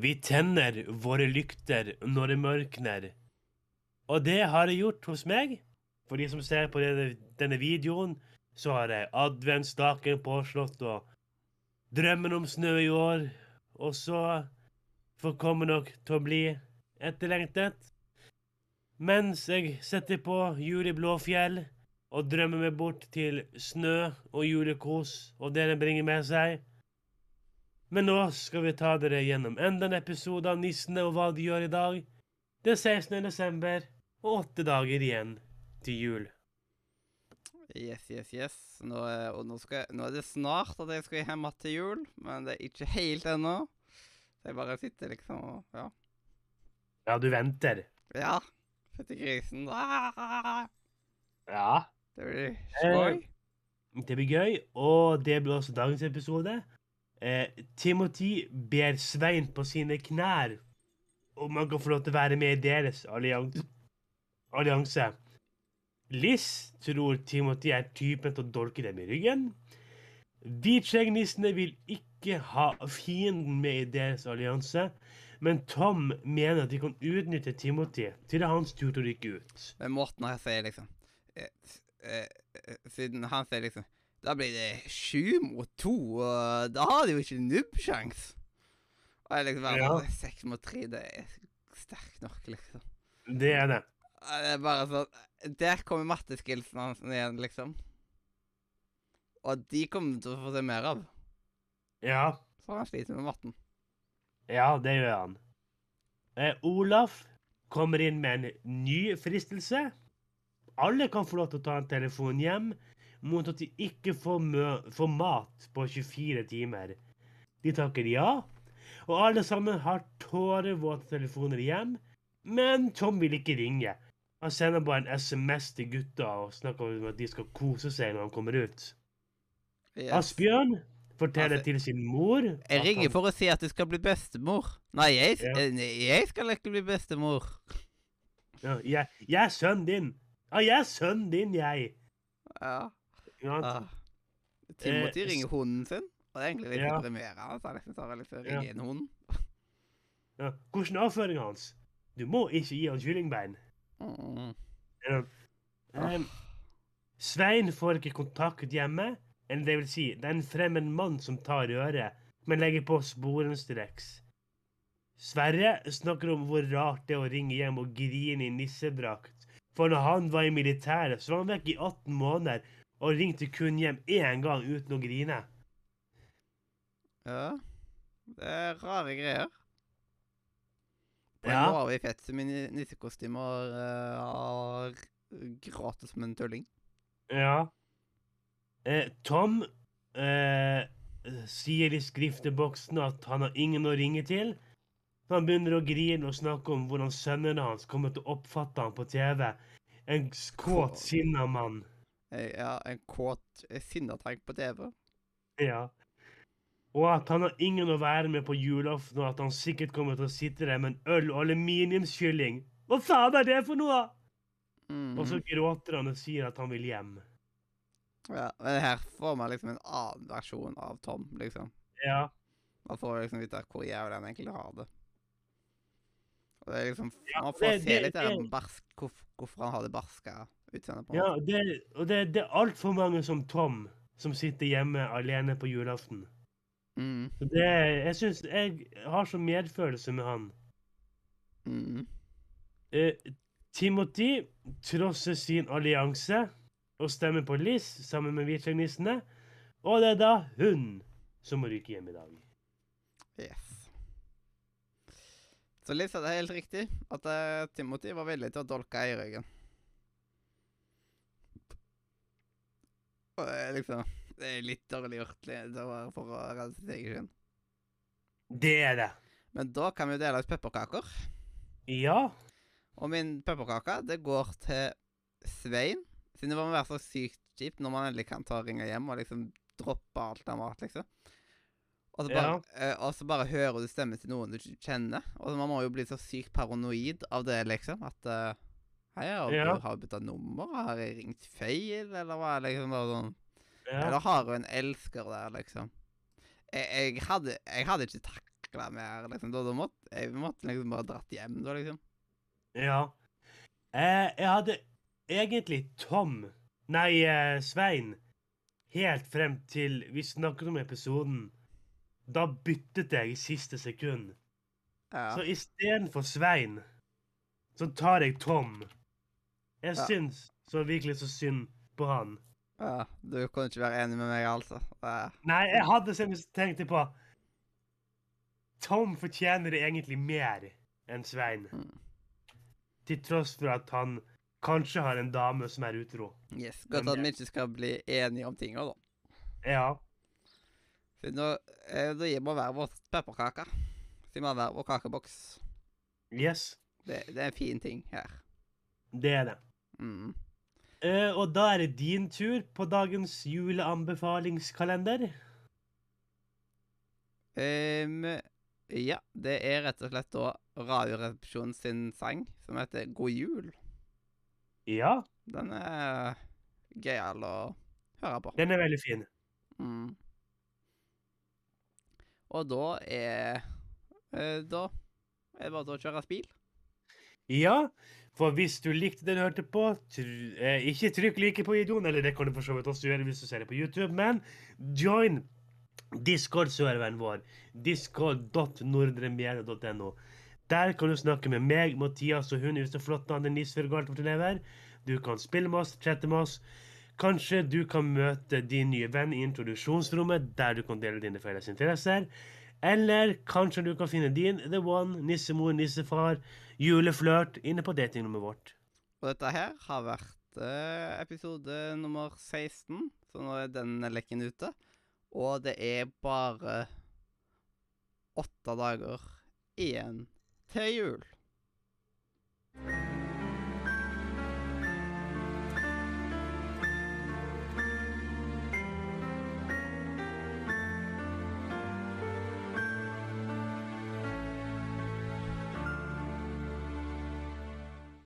Vi tenner våre lykter når det mørkner. Og det har jeg gjort hos meg. For de som ser på denne, denne videoen, så har jeg adventsstaken påslått og drømmen om snø i år. Og så får komme nok til å bli etterlengtet. Mens jeg setter på Jul i Blåfjell og drømmer meg bort til snø og julekos og det den bringer med seg. Men nå skal vi ta dere gjennom enda en episode av Nissene og hva de gjør i dag. Det er 16. desember og åtte dager igjen til jul. Yes, yes, yes. Nå er, og nå, skal, nå er det snart at jeg skal hjem igjen til jul, men det er ikke helt ennå. Så jeg bare sitter liksom og Ja. Ja, du venter. Ja. Fytti grisen. Ah, Ja. det blir gøy. Det blir gøy, og det blir også dagens episode. Eh, Timothy ber Svein på sine knær om han kan få lov til å være med i deres allianse. Liss tror Timothy er typen til å dolke dem i ryggen. De Hvitskjeggnissene vil ikke ha fienden med i deres allianse, men Tom mener at de kan utnytte Timothy til det er hans tur til å rykke ut. Men måten han sier liksom eh, eh, Siden han sier liksom Da blir det sju mot to, og da har de jo ikke nubbsjans. Og jeg liksom bare Seks mot tre, det er sterkt nok, liksom. Det er det. Det er bare sånn Der kommer matteskillsene hans igjen, liksom. Og de kommer til å få se mer av. Ja. For han sliter med matten. Ja, det gjør han. Eh, Olaf kommer inn med en ny fristelse. Alle kan få lov til å ta en telefon hjem mot at de ikke får, får mat på 24 timer. De takker ja, og alle sammen har tårevåte telefoner hjem, men Tom vil ikke ringe. Han sender bare en SMS til gutta og snakker om at de skal kose seg når han kommer ut. Yes. Asbjørn forteller Altså, til sin mor Jeg ringer for å si at du skal bli bestemor. Nei, jeg, Ja. eh, jeg skal ikke bli bestemor. Ja, jeg, jeg er sønnen din. Ja, jeg er sønnen din, jeg. Ja. Ja, Ah. Timothy Eh, ringer hunden sin, og det er egentlig litt Ja. deprimerende. Så han liksom tar og liksom Ja. inn hunden. ja. Hvordan er avføringen hans? Du må ikke gi han kyllingbein. Mm. Ja. Um, Svein får ikke kontakt hjemme, eller det vil si, det er en fremmed mann som tar røret, men legger på sporenstreks. Sverre snakker om hvor rart det er å ringe hjem og grine i nissedrakt. For når han var i militæret, så var han vekk i 18 måneder og ringte kun hjem én gang uten å grine. Ja. Det er rare greier. Ja. Nå har vi fett som i ni- nissekostyme og uh, gråter som en tulling. Ja. Eh, Tom eh, sier i skrifteboksen at han har ingen å ringe til. Han begynner å grine og snakke om hvordan sønnene hans kommer til å oppfatte ham på TV. En kåt, sinna mann. Eh, Ja, en kåt eh, sinnatank på TV. Ja. Og at han har ingen å være med på julaften, og at han sikkert kommer til å sitte der med en øl og aluminiumskylling. Hva faen er det for noe?! Mm. Og så gråter han og sier at han vil hjem. ja, men her får man liksom en annen versjon av Tom, liksom. Ja. Man får liksom vite hvor jævlig han egentlig har det. Og det er liksom, Man får det- se det- litt av det- barsk, hvorfor han har det barska utseendet. på Ja, det, og det, det er altfor mange som Tom som sitter hjemme alene på julaften. Mm, det, jeg syns Jeg har så medfølelse med han. mm. Eh, Timothy trosser sin allianse og stemmer på Liz sammen med hvitskjeggnissene. Og det er da hun som må ryke hjem i dag. Yes. Så Liss hadde det helt riktig, at uh, Timothy var villig til å dolke i ryggen. Og det er liksom Det er litt dårlig gjort for å redde sitt eget skinn. Det er det. Men da kan vi jo dele ut pepperkaker. Ja. Og min pepperkake, det går til Svein. Siden det må være så sykt kjipt når man endelig kan ta ringe hjem og liksom droppe alt av mat, liksom. Og så bare, ja. og så bare hører du stemmen til noen du ikke kjenner. Og man må jo bli så sykt paranoid av det, liksom. At eh, Hei, har du, Ja. har du bytta nummer? Har jeg ringt feil, eller hva? Liksom bare sånn. ja. Eller har hun en elsker der, liksom? Jeg, jeg, hadde, jeg hadde ikke takla mer, liksom. Da, da måtte, jeg måtte liksom bare dratt hjem, da, liksom. Ja. Eh, jeg hadde egentlig Tom Nei, eh, Svein. Helt frem til vi snakket om episoden. Da byttet jeg i siste sekund. Ja. Så istedenfor Svein, så tar jeg Tom. Jeg Ja. syns så virkelig så synd på han. ja. Du kunne ikke være enig med meg, altså. Ja. Nei, jeg hadde tenkt på Tom fortjener det egentlig mer enn Svein. Mm. Til tross for at han kanskje har en dame som er utro. yes. Godt at vi ikke skal bli enige om tinga, da. Ja. Så nå, eh, da gir vi hver vår pepperkake. Så vi har hver vår kakeboks. Yes. Det, det er en fin ting her. Det er det. Mm. Uh, og da er det din tur på dagens juleanbefalingskalender. Um, ja, det er rett og slett da Radioresepsjonen sin sang som heter God jul. Ja, Den er gøyal å høre på. den er veldig fin. Mm. Og da er eh, Da er det bare til å kjøre bil. Ja, for hvis du likte det du hørte på, eh, ikke trykk like på videoen, eller det kan du for så vidt også gjøre hvis du ser det på YouTube, men join Discord-serveren vår, discord.nordremedia.no. Der kan du snakke med meg, Mathias og hun Ute Flåttane Nisfjørgard på elever. Du kan spille med oss, chatte med oss. Kanskje du kan møte din nye venn i introduksjonsrommet, der du kan dele dine felles interesser. Eller kanskje du kan finne din The One, nissemor, nissefar, juleflørt inne på datingnummeret vårt. Og dette her har vært eh, episode nummer 16, så nå er den leken ute. Og det er bare åtte dager igjen til jul.